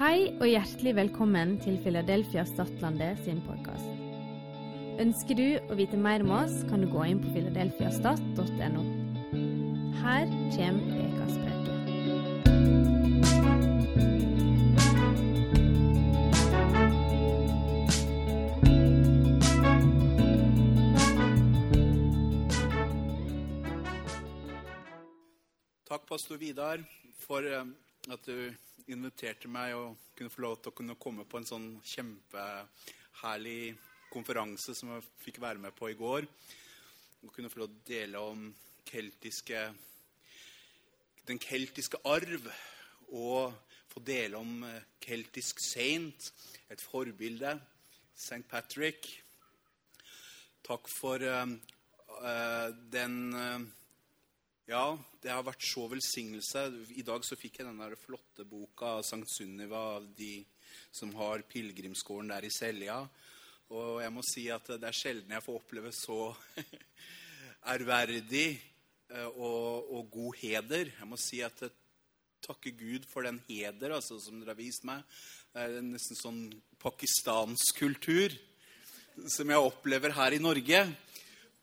Hei og hjertelig velkommen til Philadelphia Stadlandet sin podkast. Ønsker du å vite mer om oss, kan du gå inn på filadelfiastat.no. Her kommer ukas preke. Takk, pastor Vidar, for eh, at du inviterte meg og kunne få lov til å kunne komme på en sånn kjempeherlig konferanse som jeg fikk være med på i går. Og kunne få lov til å dele om keltiske, den keltiske arv og få dele om eh, keltisk saint, et forbilde, St. Patrick. Takk for uh, uh, den eh, ja, det har vært så velsignelse. I dag så fikk jeg den der flotte boka av Sankt Sunniva av de som har pilegrimsgården der i Selja. Og jeg må si at det er sjelden jeg får oppleve så ærverdig eh, og, og god heder. Jeg må si at jeg takker Gud for den heder altså, som dere har vist meg. Det er nesten sånn pakistansk kultur som jeg opplever her i Norge.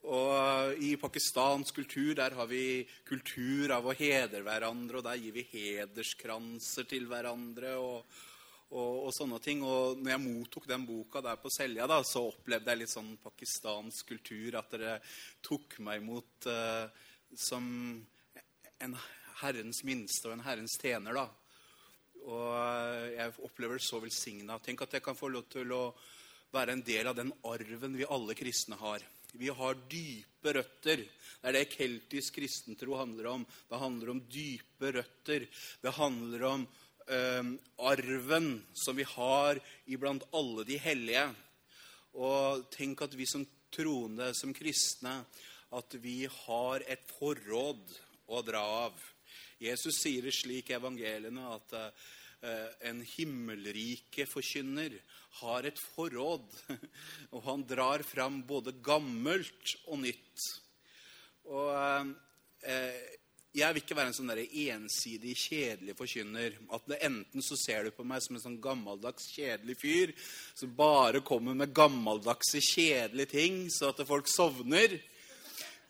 Og i pakistansk kultur der har vi kultur av å hedre hverandre, og der gir vi hederskranser til hverandre og, og, og sånne ting. Og når jeg mottok den boka der på Selja, da, så opplevde jeg litt sånn pakistansk kultur. At dere tok meg imot uh, som en Herrens minste og en Herrens tjener, da. Og jeg opplever det så velsigna. Tenk at jeg kan få lov til å være en del av den arven vi alle kristne har. Vi har dype røtter. Det er det keltisk kristentro handler om. Det handler om dype røtter. Det handler om eh, arven som vi har iblant alle de hellige. Og tenk at vi som troende, som kristne, at vi har et forråd å dra av. Jesus sier det slik i evangeliene at eh, en himmelrike forkynner har et forråd, og han drar fram både gammelt og nytt. Og eh, jeg vil ikke være en sånn der ensidig, kjedelig forkynner. At enten så ser du på meg som en sånn gammeldags, kjedelig fyr som bare kommer med gammeldagse, kjedelige ting, så at folk sovner.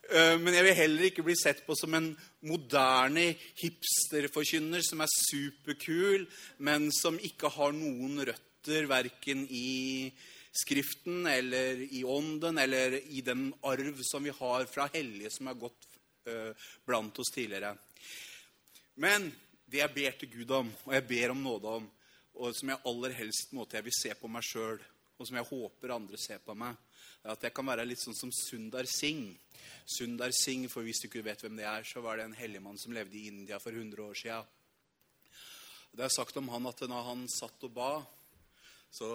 Eh, Men jeg vil heller ikke bli sett på som en moderne hipsterforkynner som er superkul, men som ikke har noen røtter verken i Skriften eller i Ånden eller i den arv som vi har fra hellige som har gått eh, blant oss tidligere. Men det jeg ber til Gud om, og jeg ber om nåde om, og som jeg aller helst måte jeg vil se på meg sjøl, og som jeg håper andre ser på meg, at jeg kan være litt sånn som Sundar Singh. Sundar Singh, for hvis du ikke vet hvem det er, så var det en helligmann som levde i India for 100 år sia. Det er sagt om han at når han satt og ba, så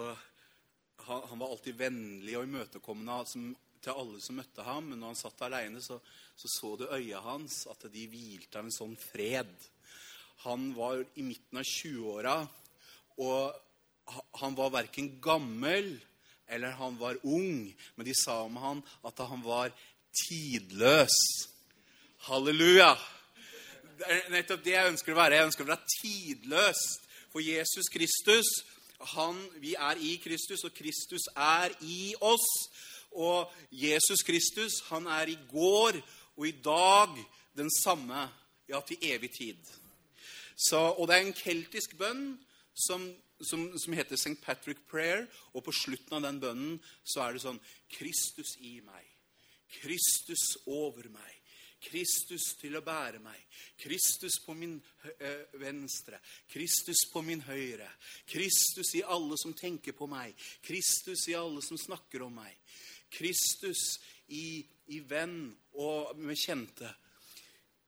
han, han var alltid vennlig og imøtekommende som, til alle som møtte ham. Men når han satt alene, så, så så du øya hans, at de hvilte av en sånn fred. Han var i midten av 20-åra, og han var verken gammel eller han var ung. Men de sa om han at han var tidløs. Halleluja! Det er nettopp det jeg ønsker å være. Jeg ønsker å være tidløs. For Jesus Kristus, han, vi er i Kristus, og Kristus er i oss. Og Jesus Kristus, han er i går og i dag den samme, ja, til evig tid. Så, og det er en keltisk bønn som, som, som heter St. Patrick Prayer. Og på slutten av den bønnen så er det sånn Kristus i meg. Kristus over meg. Kristus til å bære meg. Kristus på min eh, venstre. Kristus på min høyre. Kristus i alle som tenker på meg. Kristus i alle som snakker om meg. Kristus i, i venn og med kjente.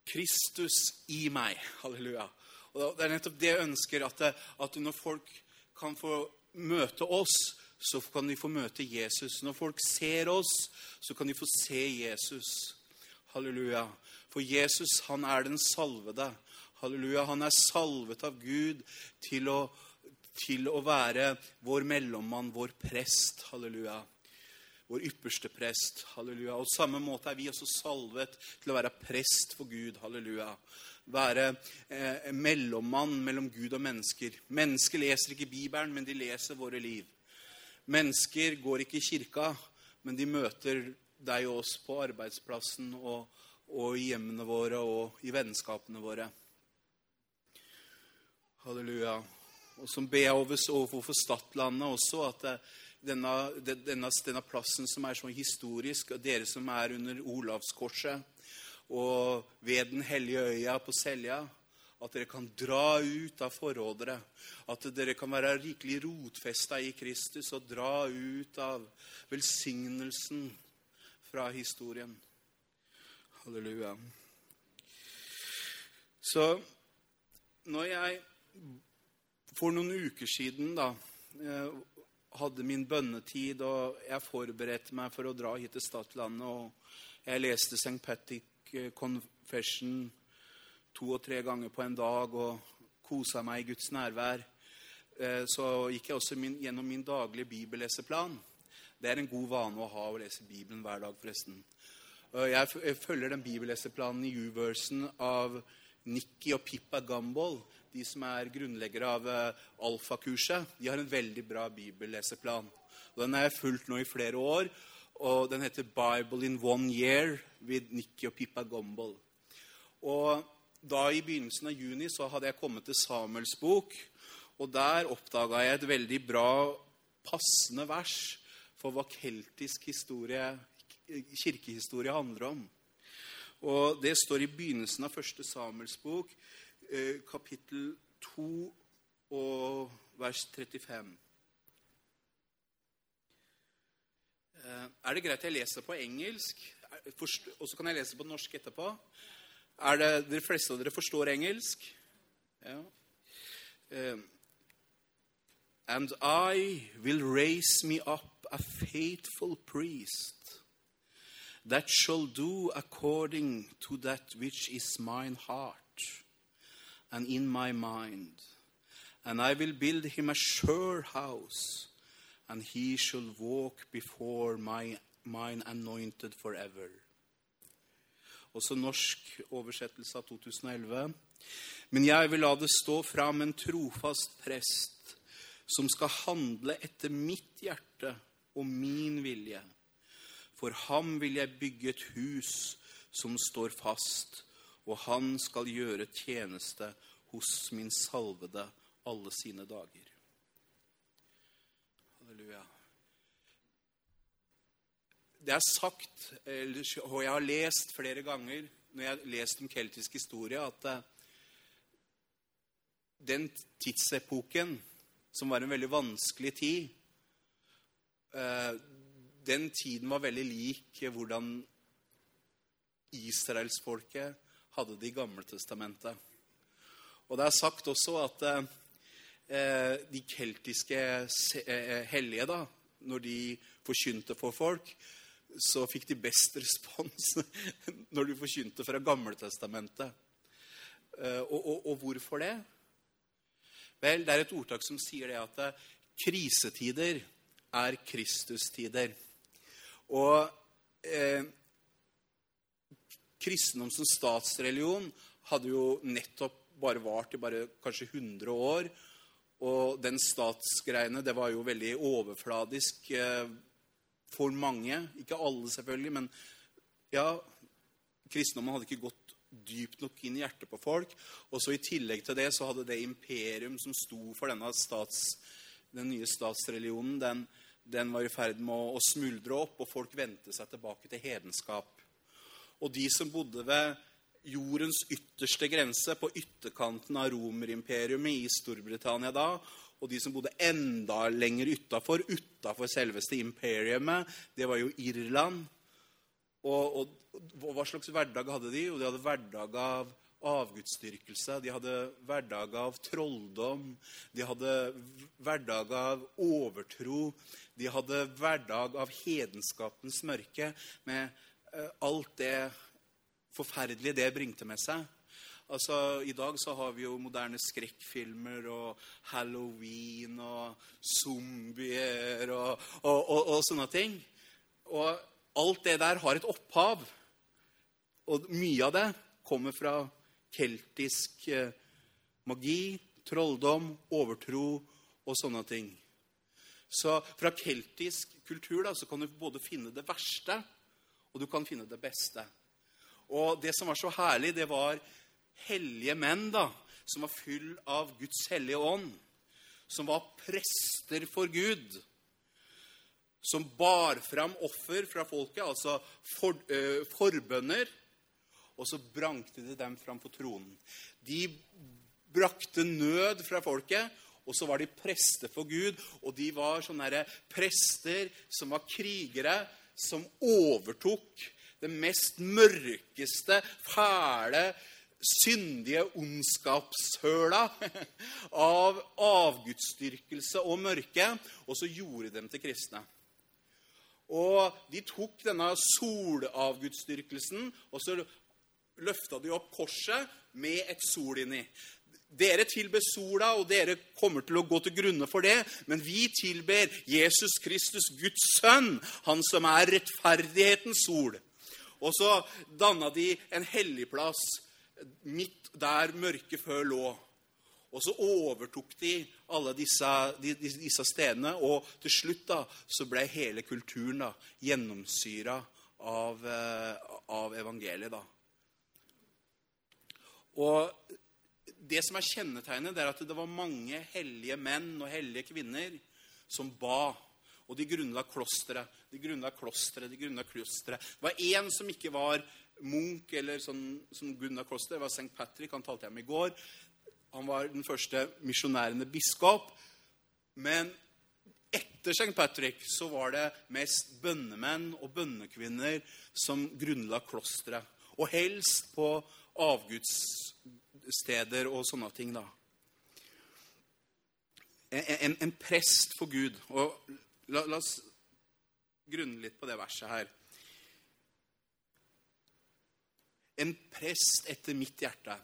Kristus i meg. Halleluja. Og Det er nettopp det jeg ønsker, at, at når folk kan få møte oss, så kan de få møte Jesus. Når folk ser oss, så kan de få se Jesus. Halleluja. For Jesus, han er den salvede. Halleluja. Han er salvet av Gud til å, til å være vår mellommann, vår prest. Halleluja. Vår ypperste prest. Halleluja. Og samme måte er vi også salvet til å være prest for Gud. Halleluja. Være eh, mellommann mellom Gud og mennesker. Mennesker leser ikke Bibelen, men de leser våre liv. Mennesker går ikke i kirka, men de møter deg og oss på arbeidsplassen og, og i hjemmene våre og i vennskapene våre. Halleluja. Og som ber jeg overfor Stadlandet også at eh, denne, denne, denne, plassen som er så historisk, og dere som er under Olavskorset og ved Den hellige øya på Selja, at dere kan dra ut av forrådere. At dere kan være rikelig rotfesta i Kristus og dra ut av velsignelsen fra historien. Halleluja. Så når jeg for noen uker siden da, eh, hadde min bønnetid, og jeg forberedte meg for å dra hit til Stadlandet, og jeg leste St. Patrick Confession to og tre ganger på en dag og kosa meg i Guds nærvær, eh, så gikk jeg også min, gjennom min daglige bibelleseplan. Det er en god vane å ha å lese Bibelen hver dag, forresten. Jeg følger den bibelleseplanen i U-versen av Nikki og Pippa Gumball, de som er grunnleggere av eh, alfakurset. De har en veldig bra bibelleseplan. Den har jeg fulgt nå i flere år og Den heter 'Bible in One Year' with Nikki og Pippa Gumbel. Og da I begynnelsen av juni så hadde jeg kommet til Samuels bok. Og der oppdaga jeg et veldig bra, passende vers for hva keltisk historie, kirkehistorie handler om. Og Det står i begynnelsen av første Samuels bok, eh, kapittel 2 og vers 35. Eh, er det greit jeg leser på engelsk, og så kan jeg lese på norsk etterpå? Er det de fleste av dere forstår engelsk? Ja. Uh, And I will raise me up a faithful priest that shall do according to that which is mine heart and in my mind. And I will build him a sure house and he shall walk before my, mine anointed forever. Også norsk oversettelse av 2011. Men jeg vil la det stå fram en trofast prest som skal handle etter mitt hjerte og min vilje. For ham vil jeg bygge et hus som står fast, og han skal gjøre tjeneste hos min salvede alle sine dager. Halleluja. Det er sagt, og jeg har lest flere ganger når jeg har lest om keltisk historie, at eh, den tidsepoken, som var en veldig vanskelig tid eh, Den tiden var veldig lik hvordan israelsfolket hadde det i Gamle Testamentet. Og det er sagt også at eh, de keltiske eh, hellige, da, når de forkynte for folk, så fikk de best respons når de forkynte fra Gammeltestamentet. Eh, og, og, og hvorfor det? Vel, det er et ordtak som sier det at krisetider er Kristustider. Og eh, kristendom som statsreligion hadde jo nettopp bare vart i bare kanskje 100 år. Og den statsgreiene, det var jo veldig overfladisk eh, for mange. Ikke alle, selvfølgelig, men ja Kristendommen hadde ikke gått dypt nok inn i hjertet på folk. Og så I tillegg til det så hadde det imperium som sto for denne stats, den nye statsreligionen, den, den var i ferd med å, å, smuldre opp, og folk vendte seg tilbake til hedenskap. Og de som bodde ved jordens ytterste grense, på ytterkanten av romerimperiumet i Storbritannia da. Og de som bodde enda lenger utafor, utafor selveste imperiumet, det var jo Irland. Og, og, og, hva slags hverdag hadde de? Jo, de hadde hverdag av avgudsdyrkelse. De hadde hverdag av trolldom. De hadde hverdag av overtro. De hadde hverdag av hedenskapens mørke med uh, alt det forferdelige det bringte med seg. Altså, I dag så har vi jo moderne skrekkfilmer og halloween og zombier og, og, og, og, sånne ting. Og alt det der har et opphav. Og mye av det kommer fra keltisk eh, magi, trolldom, overtro og sånne ting. Så fra keltisk kultur da, så kan du både finne det verste, og du kan finne det beste. Og det som var så herlig, det var hellige menn da, som var full av Guds hellige ånd. Som var prester for Gud. Som bar fram offer fra folket, altså for, øh, forbønner. Og så brankte de dem fram på tronen. De brakte nød fra folket, og så var de prester for Gud. Og de var sånne prester som var krigere, som overtok det mest mørkeste, fæle, syndige ondskapshøla av avgudsdyrkelse og mørke, og så gjorde dem til kristne. Og de tok denne solavgudsdyrkelsen, og så løfta de opp korset med et sol inni. Dere tilber sola, og dere kommer til å gå til grunne for det. Men vi tilber Jesus Kristus, Guds sønn, han som er rettferdighetens sol. Og så danna de en helligplass midt der mørket før lå. Og så overtok de alle disse, disse, stedene, og til slutt da, så ble hele kulturen da, gjennomsyra av, eh, av evangeliet. da. Og det som er kjennetegnet, det er at det var mange hellige menn og hellige kvinner som ba. Og de grunnla klosteret. De grunnla klosteret, de grunnla klosteret. Det var én som ikke var munk eller sånn, som grunnla klosteret. Det var St. Patrick. Han talte jeg om i går. Han var den første misjonærende biskop. Men etter St. Patrick så var det mest bønnemenn og bønnekvinner som grunnla klosteret. Og helst på avgudssteder og sånne ting, da. En, en, en prest for Gud. Og la, la oss grunne litt på det verset her. En prest etter mitt hjerte.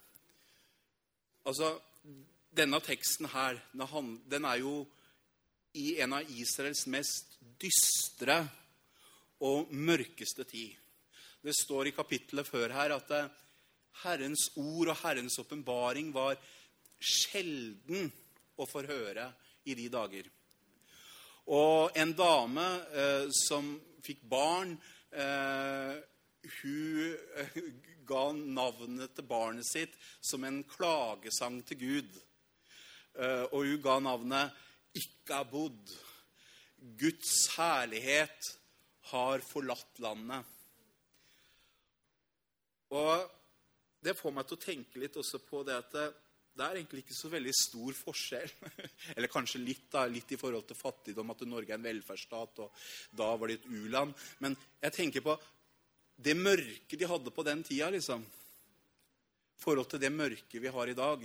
Altså, denne teksten her, den er jo i en av Israels mest dystre og mørkeste tid. Det står i kapittelet før her at Herrens ord og Herrens åpenbaring var sjelden å få høre i de dager. Og en dame eh, som fikk barn, eh, hun eh, ga navnet til barnet sitt som en klagesang til Gud. Eh, og hun ga navnet Ikkabod. Guds herlighet har forlatt landet. Og det får meg til å tenke litt også på det at det, er egentlig ikke så veldig stor forskjell. Eller kanskje litt, da, litt i forhold til fattigdom, at Norge er en velferdsstat, og da var det et u-land. Men jeg tenker på det mørket de hadde på den tida, liksom. I forhold til det mørket vi har i dag.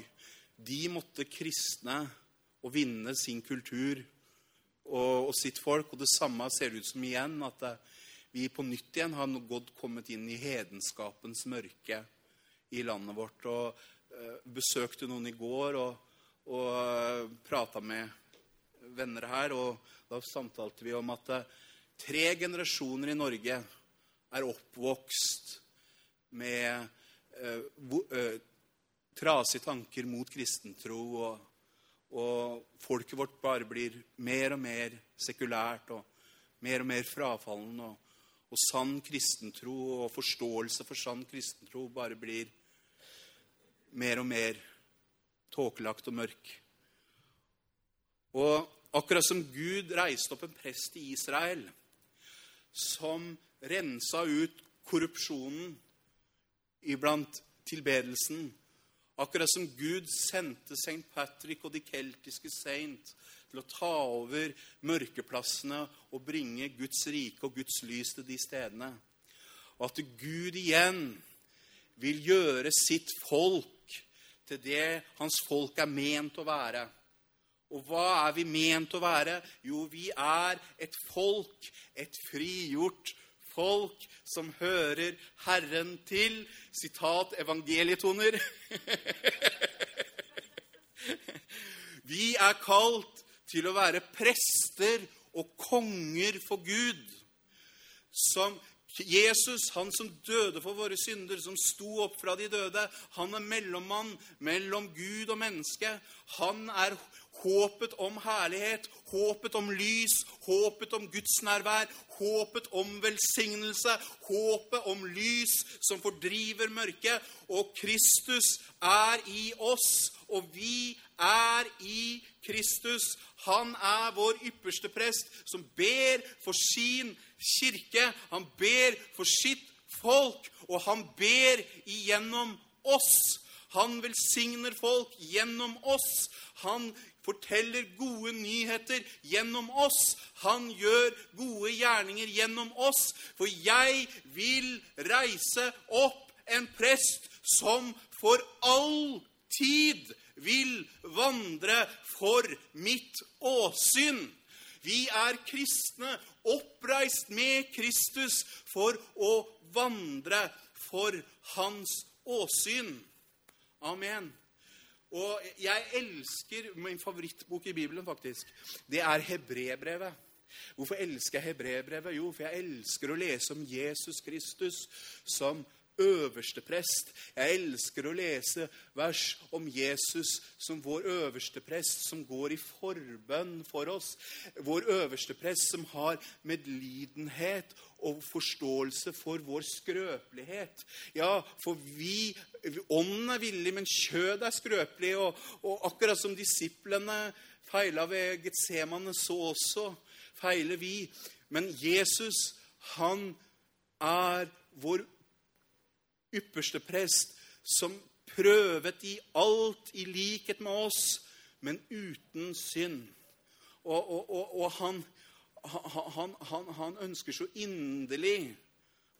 De måtte kristne og vinne sin kultur og, og sitt folk. Og det samme ser det ut som igjen, at vi på nytt igjen har gått, kommet inn i hedenskapens mørke i landet vårt. og besøkte noen i går og, og eh, prata med venner her. og Da samtalte vi om at uh, tre generasjoner i Norge er oppvokst med eh, trasige tanker mot kristentro. Og, og folket vårt bare blir mer og mer sekulært og mer og mer frafallen. Og, og sann kristentro og forståelse for sann kristentro bare blir mer og mer tåkelagt og mørk. Og akkurat som Gud reiste opp en prest i Israel som rensa ut korrupsjonen iblant tilbedelsen, akkurat som Gud sendte St. Patrick og de keltiske saint til å ta over mørkeplassene og bringe Guds rike og Guds lys til de stedene. Og at Gud igjen vil gjøre sitt folk til det hans folk er ment å være. Og hva er vi ment å være? Jo, vi er et folk, et frigjort folk som hører Herren til. Sitat evangelietoner. vi er kalt til å være prester og konger for Gud, som Jesus, han som døde for våre synder, som sto opp fra de døde, han er mellommann mellom Gud og menneske. Han er håpet om herlighet, håpet om lys, håpet om Guds nærvær, håpet om velsignelse, håpet om lys som fordriver mørket. Og Kristus er i oss, og vi er i Kristus. Han er vår ypperste prest, som ber for sin kirke. Han ber for sitt folk, og han ber igjennom oss. Han velsigner folk gjennom oss. Han forteller gode nyheter gjennom oss. Han gjør gode gjerninger gjennom oss. For jeg vil reise opp en prest som for all tid vil vandre for mitt åsyn. Vi er kristne, oppreist med Kristus for å vandre for hans åsyn. Amen. Og jeg elsker min favorittbok i Bibelen, faktisk. Det er Hebrebrevet. Hvorfor elsker jeg Hebrebrevet? Jo, for jeg elsker å lese om Jesus Kristus som øverste prest. Jeg elsker å lese vers om Jesus som vår øverste prest, som går i forbønn for oss. Vår øverste prest som har medlidenhet og forståelse for vår skrøpelighet. Ja, for vi Ånden er villig, men kjødet er skrøpelig. Og, og akkurat som disiplene feila ved Getsemane, så også feiler vi. Men Jesus, han er vår ypperste prest, som prøvet i alt i likhet med oss, men uten synd. Og, og, og, og han, han, han, han, ønsker så inderlig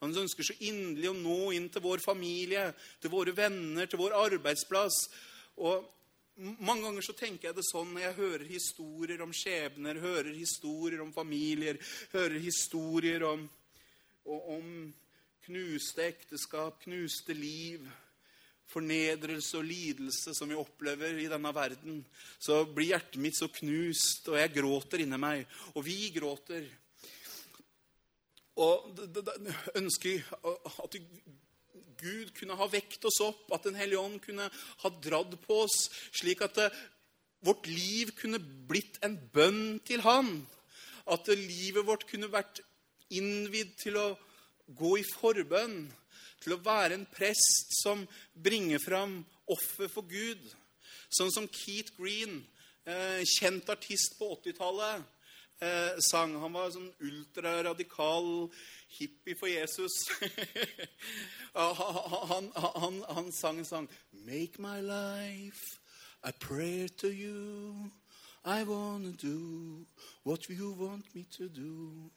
Han ønsker så inderlig å nå inn til vår familie, til våre venner, til vår arbeidsplass. Og mange ganger så tenker jeg det sånn når jeg hører historier om skjebner, hører historier om familier, hører historier om, om knuste ekteskap, knuste liv, fornedrelse og lidelse som vi opplever i denne verden, så blir hjertet mitt så knust, og jeg gråter inni meg. Og vi gråter. Og ønsker at Gud kunne ha vekt oss opp, at Den hellige ånd kunne ha dratt på oss, slik at det, vårt liv kunne blitt en bønn til Han. At livet vårt kunne vært innvidd til å gå i forbønn, til å være en prest som bringer fram offer for Gud. Sånn som Keith Green, eh, kjent artist på 80-tallet, eh, sang. Han var sånn ultraradikal hippie for Jesus. han, han, han, sang en sang Make my life a prayer to you. I wanna do what you want me to do.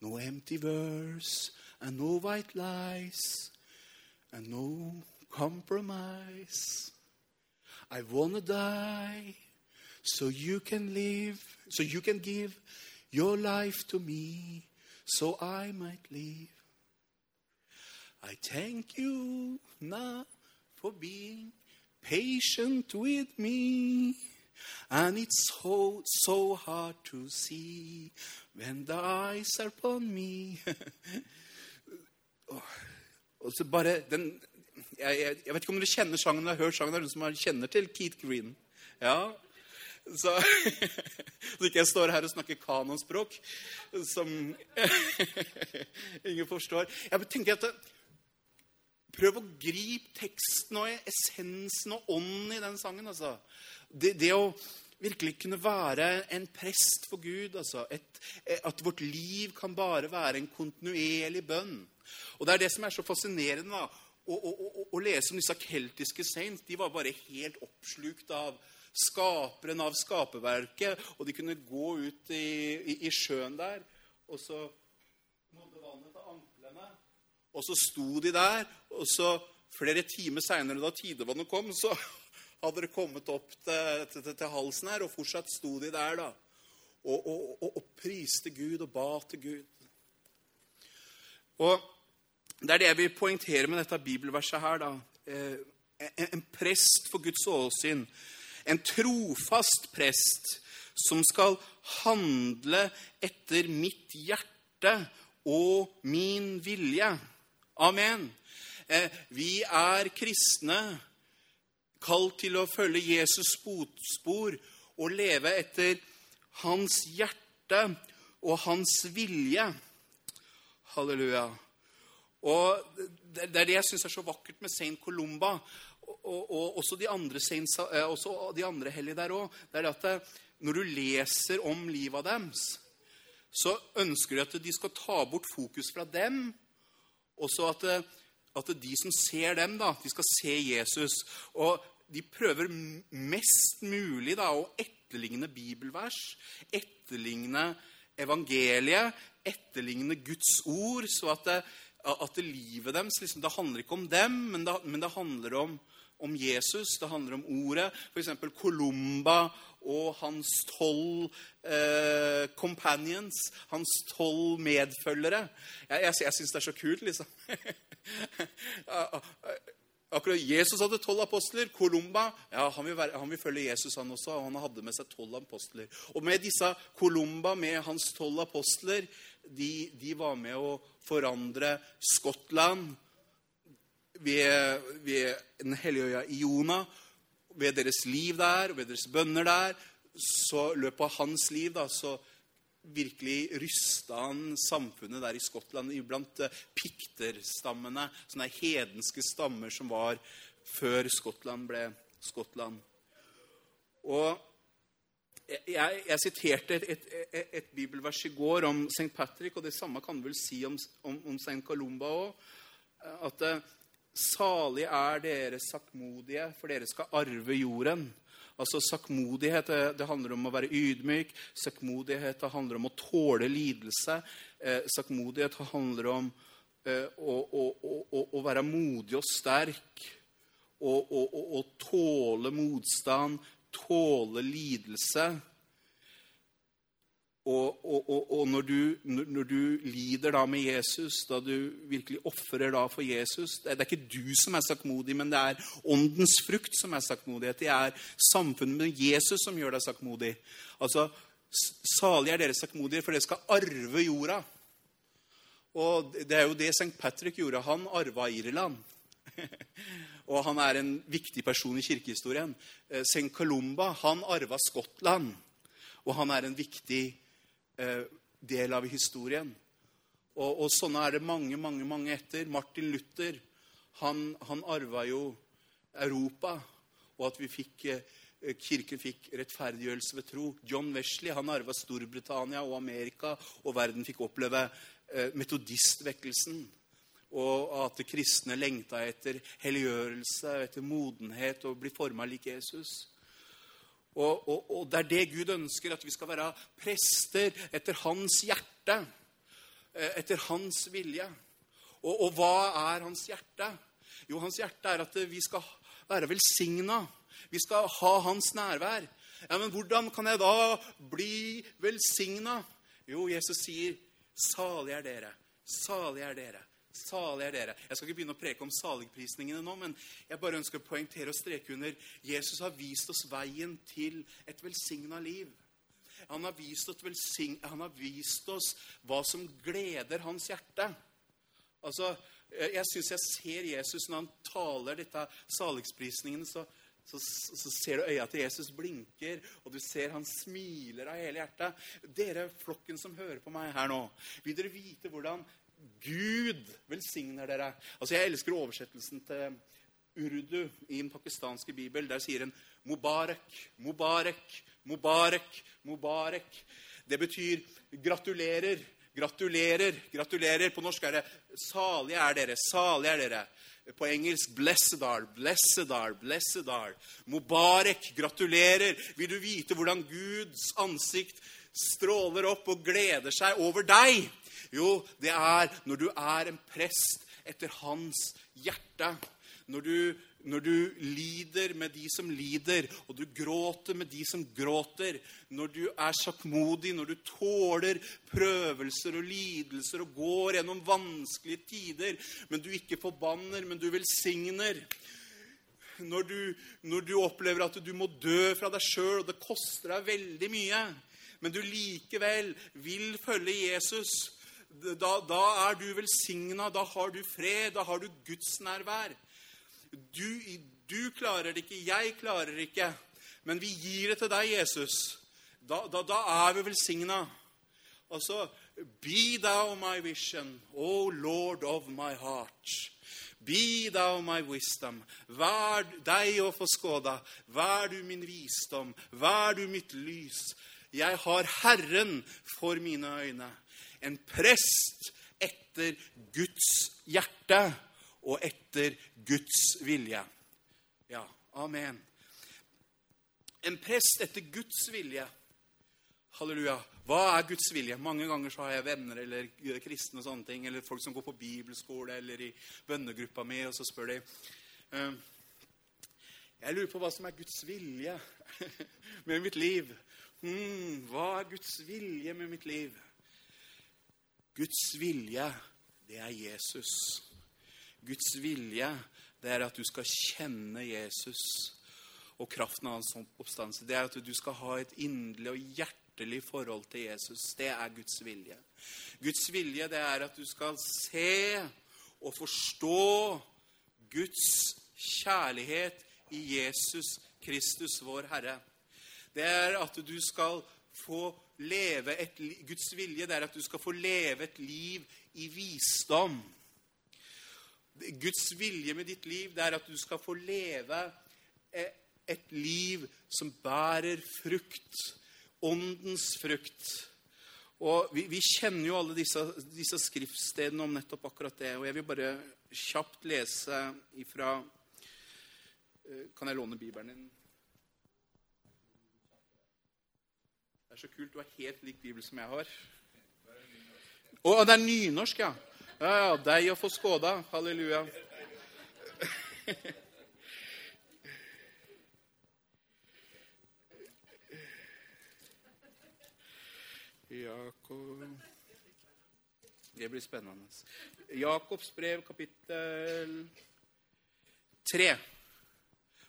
No empty verse and no white lies and no compromise. I wanna die so you can live, so you can give your life to me, so I might live. I thank you now for being patient with me. And it's so, so hard to see when the eyes are upon me. Og så bare den, jeg, jeg, jeg, vet ikke om dere kjenner sangen, eller har hørt sangen. Det er noen som kjenner til Keith Green. Ja, så, så ikke jeg står her og snakker kanonspråk som ingen forstår. Jeg tenker at Prøv å gripe teksten og essensen og ånden i den sangen. Altså. Det, det, å virkelig kunne være en prest for Gud. Altså. Et, at vårt liv kan bare være en kontinuerlig bønn. Og Det er det som er så fascinerende da, å, å, å, å, lese om disse keltiske saints. De var bare helt oppslukt av skaperen av skaperverket. Og de kunne gå ut i, i, i sjøen der, og så nådde vannet til anklene. Og så sto de der, og så flere timer seinere, da tidevannet kom, så hadde det kommet opp til, til, til, halsen her, og fortsatt sto de der, da. Og, og, og, og priste Gud og ba til Gud. Og det er det jeg vil poengtere med dette bibelverset her. da. Eh, en prest for Guds åsyn. En trofast prest som skal handle etter mitt hjerte og min vilje. Amen. Eh, vi er kristne, kalt til å følge Jesus' fotspor og leve etter hans hjerte og hans vilje. Halleluja. Og Det er det jeg syns er så vakkert med Saint Columba, og, og også de andre, Saints, eh, også de andre hellige der òg. Det er det at eh, når du leser om livet deres, så ønsker de at de skal ta bort fokus fra dem, og så at, eh, at de som ser dem, da, de skal se Jesus. Og de prøver mest mulig da, å etterligne bibelvers, etterligne evangeliet, etterligne Guds ord, så at, det, at livet deres liksom, Det handler ikke om dem, men det, men det handler om, om, Jesus. Det handler om ordet. F.eks. Columba og hans tolv eh, companions, hans tolv medfølgere. Jeg, jeg, jeg syns det er så kult, liksom. Akkurat Jesus hadde tolv apostler. Columba ja, han vil, være, han vil, følge Jesus, han også. og Han hadde med seg tolv apostler. Og med disse Columba, med hans tolv apostler, de, de, var med å forandre Skottland ved, ved Den hellige øya Iona. Ved deres liv der, ved deres bønner der. Så løpet av hans liv da, så virkelig rysta han samfunnet der i Skottland iblant eh, pikterstammene, sånne hedenske stammer som var før Skottland ble Skottland. Og jeg, jeg siterte et, et, et, et, bibelvers i går om St. Patrick, og det samme kan du vel si om, om, om St. Columba òg. At eh, salig er dere saktmodige, for dere skal arve jorden. Altså Sakkmodighet det, det, handler om å være ydmyk. Sakkmodighet handler om å tåle lidelse. Eh, sakkmodighet handler om eh, å, å, å, å, være modig og sterk. Å tåle motstand, tåle lidelse. Og, og, og, og når, du, når, du, lider da med Jesus, da du virkelig ofrer da for Jesus det, det, er ikke du som er sakkmodig, men det er åndens frukt som er sakkmodighet. Det er samfunnet med Jesus som gjør deg sakkmodig. Altså, Salige er dere sakkmodige, for dere skal arve jorda. Og Det er jo det St. Patrick gjorde. Han arva Irland. og han er en viktig person i kirkehistorien. Eh, St. Columba han arva Skottland. Og han er en viktig person del av historien. Og, og, sånne er det mange, mange mange etter. Martin Luther han, han arva jo Europa, og at vi fikk, eh, kirken fikk rettferdiggjørelse ved tro. John Wesley han arva Storbritannia og Amerika, og verden fikk oppleve eh, metodistvekkelsen. Og at kristne lengta etter helliggjørelse, etter modenhet og bli forma lik Jesus. Og, og, og, det er det Gud ønsker, at vi skal være prester etter hans hjerte. Eh, etter hans vilje. Og, og hva er hans hjerte? Jo, hans hjerte er at vi skal være velsigna. Vi skal ha hans nærvær. Ja, Men hvordan kan jeg da bli velsigna? Jo, Jesus sier, 'Salig er dere, salig er dere, Salig er dere. Jeg skal ikke begynne å preke om saligprisningene nå, men jeg bare ønsker å poengtere og streke under Jesus har vist oss veien til et velsigna liv. Han har, velsign, han har vist oss hva som gleder hans hjerte. Altså, Jeg syns jeg ser Jesus når han taler dette saligprisningene. Så, så, så, ser du øya til Jesus blinker, og du ser han smiler av hele hjertet. Dere flokken som hører på meg her nå, vil dere vite hvordan Gud velsigner dere. Altså, Jeg elsker oversettelsen til urdu i den pakistanske bibel. Der sier en Mubarak, Mubarak, Mubarak, Mubarak. Det betyr gratulerer, gratulerer, gratulerer. På norsk er det 'salige er dere', 'salige er dere'. På engelsk 'blessed are', 'blessed are', 'blessed are'. Mubarak, gratulerer. Vil du vite hvordan Guds ansikt stråler opp og gleder seg over deg? Jo, det er når du er en prest etter hans hjerte. Når du, når du, lider med de som lider, og du gråter med de som gråter. Når du er sakkmodig, når du tåler prøvelser og lidelser og går gjennom vanskelige tider, men du ikke forbanner, men du velsigner. Når du, når du opplever at du må dø fra deg sjøl, og det koster deg veldig mye, men du likevel vil følge Jesus da, da er du velsigna, da har du fred, da har du Guds nærvær. Du, du klarer det ikke, jeg klarer det ikke, men vi gir det til deg, Jesus. Da, da, da er vi velsigna. Altså Be thou my vision, O Lord of my heart. Be thou my wisdom. Vær deg å få skåda. Vær du min visdom. Vær du mitt lys. Jeg har Herren for mine øyne. En prest etter Guds hjerte og etter Guds vilje. Ja, amen. En prest etter Guds vilje. Halleluja. Hva er Guds vilje? Mange ganger så har jeg venner eller kristne og sånne ting, eller folk som går på bibelskole eller i bønnegruppa mi, og så spør de ehm, Jeg lurer på hva som er Guds vilje med mitt liv. Hmm, hva er Guds vilje med mitt liv? Guds vilje, det er Jesus. Guds vilje, det er at du skal kjenne Jesus og kraften av hans oppstandelse. Det er at du skal ha et inderlig og hjertelig forhold til Jesus. Det er Guds vilje. Guds vilje det er at du skal se og forstå Guds kjærlighet i Jesus Kristus, vår Herre. Det er at du skal få leve et Guds vilje det er at du skal få leve et liv i visdom. Guds vilje med ditt liv det er at du skal få leve et liv som bærer frukt åndens frukt. Og vi, vi, kjenner jo alle disse, disse, skriftstedene om nettopp akkurat det. Og jeg vil bare kjapt lese ifra eh, Kan jeg låne Bibelen din? Er så kult. Du har helt lik bibel som jeg har. Å, det er nynorsk, ja. Ja, ja. Deg å få skåda. Halleluja. Jakob Det blir spennende. Jakobs brev, kapittel 3.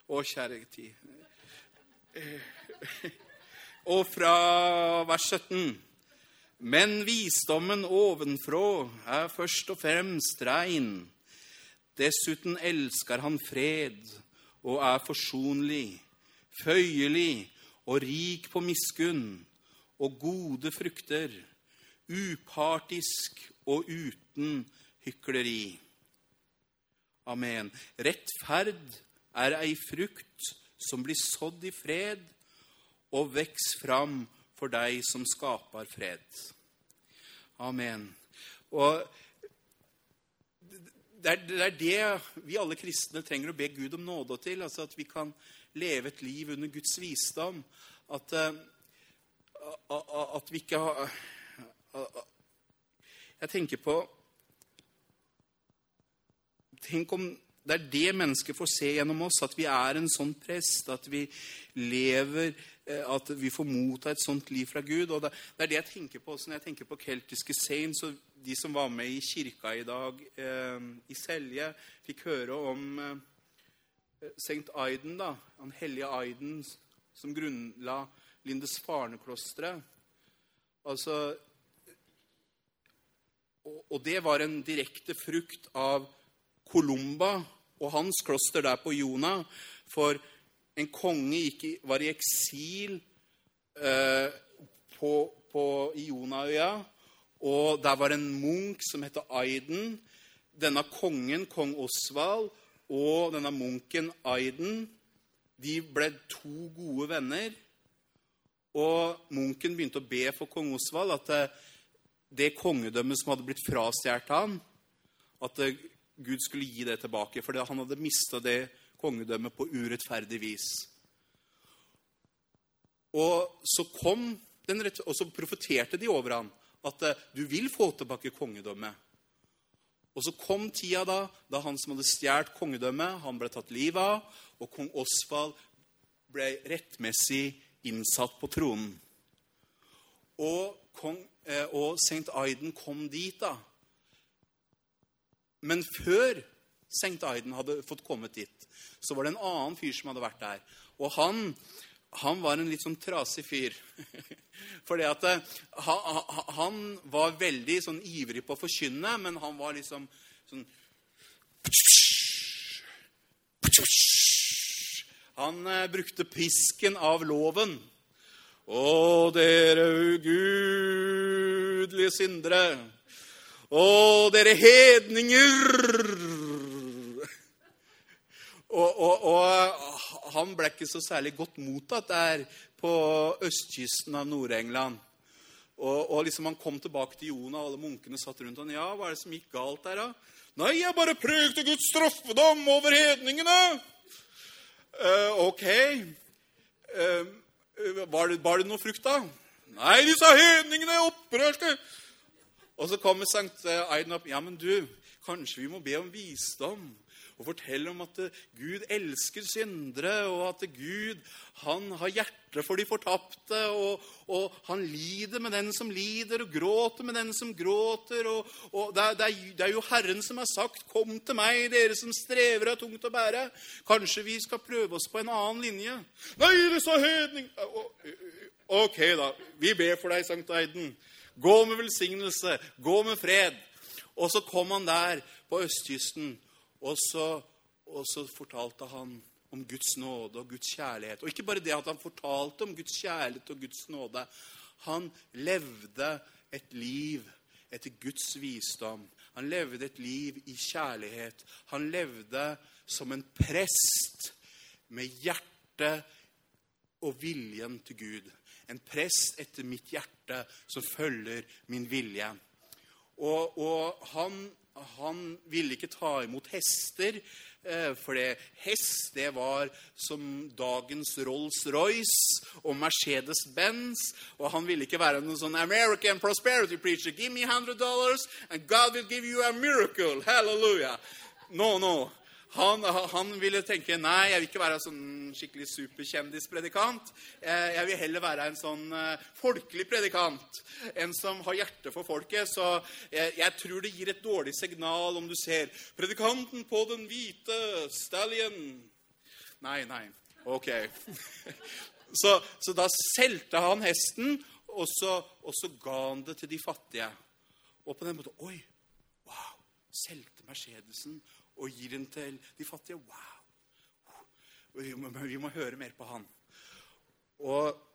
Å, kjære tid. Og fra vers 17. Men visdommen ovenfrå er først og fremst rein. Dessuten elsker han fred og er forsonlig, føyelig og rik på miskunn og gode frukter, upartisk og uten hykleri. Amen. Rettferd er ei frukt som blir sådd i fred og veks fram for deg som skaper fred. Amen. Og det er, det vi alle kristne trenger å be Gud om nåde til. altså At vi kan leve et liv under Guds visdom. At, uh, at vi ikke har Jeg tenker på Tenk om det er det mennesket får se gjennom oss, at vi er en sånn prest, at vi lever eh, At vi får motta et sånt liv fra Gud. og Det, er det jeg tenker på når jeg tenker på keltiske saints. og De som var med i kirka i dag eh, i Selje, fikk høre om eh, St. Aiden, da, han hellige Aiden, som grunnla Lindesfarne-klosteret. Altså og, det var en direkte frukt av Columba og hans kloster der på Jona. For en konge gikk, var i eksil eh, på, på, i Jonaøya. Og der var en munk som het Aiden. Denne kongen, kong Osvald, og denne munken Aiden, de ble to gode venner. Og munken begynte å be for kong Osvald at eh, det kongedømmet som hadde blitt frastjålet han, at eh, Gud skulle gi det tilbake. For han hadde mista det kongedømmet på urettferdig vis. Og så rett, og så profeterte de over ham at eh, du vil få tilbake kongedømmet. Og så kom tida da da han som hadde stjålet kongedømmet, han ble tatt livet av, og kong Osvald ble rettmessig innsatt på tronen. Og, kong, eh, og St. Aiden kom dit, da. Men før St. Aiden hadde fått kommet dit, så var det en annen fyr som hadde vært der. Og han, han var en litt sånn trasig fyr. fordi at eh, han, var veldig sånn ivrig på å forkynne, men han var liksom sånn Han eh, brukte pisken av loven. Å, dere ugudelige syndere. Å, dere hedninger. Og, og, og han ble ikke så særlig godt mottatt der på østkysten av Nord-England. Og, og, liksom han kom tilbake til Jonah, og alle munkene satt rundt han. Ja, hva er det som gikk galt der, da? Nei, jeg bare prøvde Guds straffedom over hedningene. Uh, ok. Uh, var, det, var, det, noe frukt, da? Nei, disse hedningene er opprørte. Og så kommer Sankt Aiden opp. Ja, men du, kanskje vi må be om visdom og fortelle om at Gud elsker syndere, og at Gud han har hjerte for de fortapte, og, og, han lider med den som lider, og gråter med den som gråter. og, og det, er, det, er, er, jo Herren som har sagt, 'Kom til meg, dere som strever og har tungt å bære'. Kanskje vi skal prøve oss på en annen linje? Nei, det sa hedning... Ok, da. Vi ber for deg, Sankt Eiden. Gå med velsignelse. Gå med fred. Og så kom han der på østkysten og så, og så, fortalte han om Guds nåde og Guds kjærlighet. Og ikke bare det at han fortalte om Guds kjærlighet og Guds nåde. Han levde et liv etter Guds visdom. Han levde et liv i kjærlighet. Han levde som en prest med hjertet og viljen til Gud. En prest etter mitt hjerte som følger min vilje. Og, og han han ville ikke ta imot hester, eh, for det, hest det var som dagens Rolls-Royce og Mercedes-Benz. Og han ville ikke være noen sånn American prosperity preacher. Give me 100 dollars, and God will give you a miracle. Hallelujah. No, no. Han, han, ville tenke nei, jeg vil ikke være en sånn skikkelig superkjendispredikant. Jeg vil heller være en sånn eh, folkelig predikant. En som har hjerte for folket. Så jeg, jeg, tror det gir et dårlig signal om du ser 'Predikanten på den hvite stallion'. Nei, nei. Ok. Så, så da solgte han hesten, og så, og så ga han det til de fattige. Og på den måten Oi! Wow! Solgte Mercedesen og gir den til de fattige. Wow! Vi må, vi må høre mer på han. Og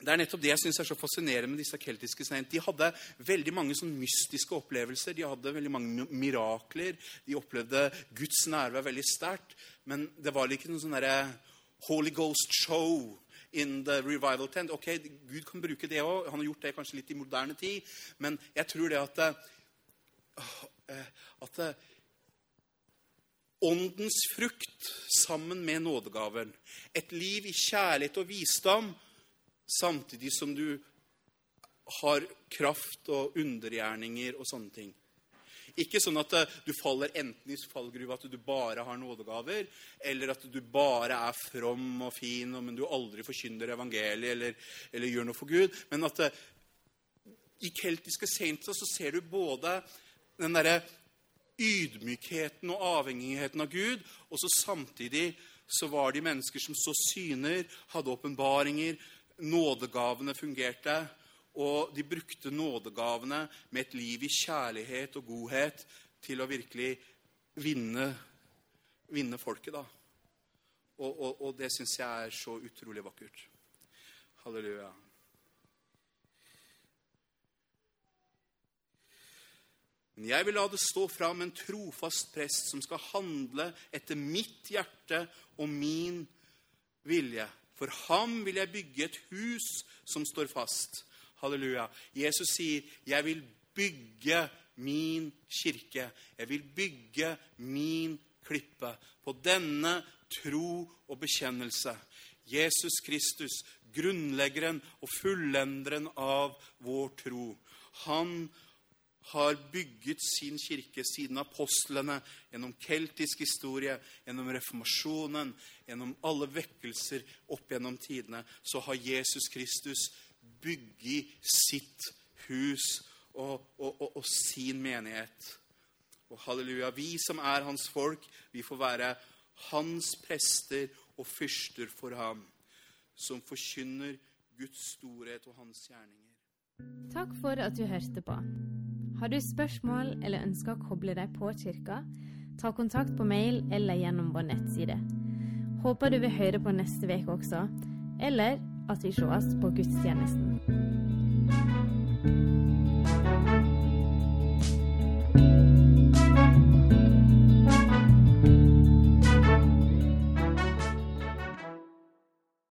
det er nettopp det jeg synes er så fascinerende med disse keltiske stein. De hadde veldig mange sånn mystiske opplevelser. De hadde veldig mange mirakler. De opplevde Guds nærvær veldig sterkt. Men det var ikke noe sånn derre Holy Ghost-show in the revival tent. Ok, Gud kan bruke det òg. Han har gjort det kanskje litt i moderne tid. Men jeg tror det at, eh, at Åndens frukt sammen med nådegaven. Et liv i kjærlighet og visdom samtidig som du har kraft og undergjerninger og sånne ting. Ikke sånn at eh, du faller enten i fallgruva at du bare har nådegaver, eller at du bare er from og fin, men du aldri forkynner evangeliet eller, eller gjør noe for Gud. Men at i keltiske saints så ser du både den derre ydmykheten og avhengigheten av Gud. Og så samtidig så var de mennesker som så syner, hadde åpenbaringer. Nådegavene fungerte. Og de brukte nådegavene med et liv i kjærlighet og godhet til å virkelig vinne, vinne folket. da. Og, og, og det syns jeg er så utrolig vakkert. Halleluja. Men jeg vil la det stå fram en trofast prest som skal handle etter mitt hjerte og min vilje. For ham vil jeg bygge et hus som står fast. Halleluja. Jesus sier, 'Jeg vil bygge min kirke. Jeg vil bygge min klippe på denne tro og bekjennelse. Jesus Kristus, grunnleggeren og fullenderen av vår tro. Han har bygget sin kirke siden apostlene, gjennom keltisk historie, gjennom reformasjonen, gjennom alle vekkelser opp gjennom tidene, så har Jesus Kristus bygget sitt hus og, og, og, og sin menighet. Og halleluja, vi som er hans folk, vi får være hans prester og fyrster for ham, som forkynner Guds storhet og hans gjerninger. Takk for at du hørte på. Har du spørsmål eller ønsker å koble deg på kirka, ta kontakt på mail eller gjennom vår nettside. Håper du vil høre på neste uke også, eller at vi sees på gudstjenesten.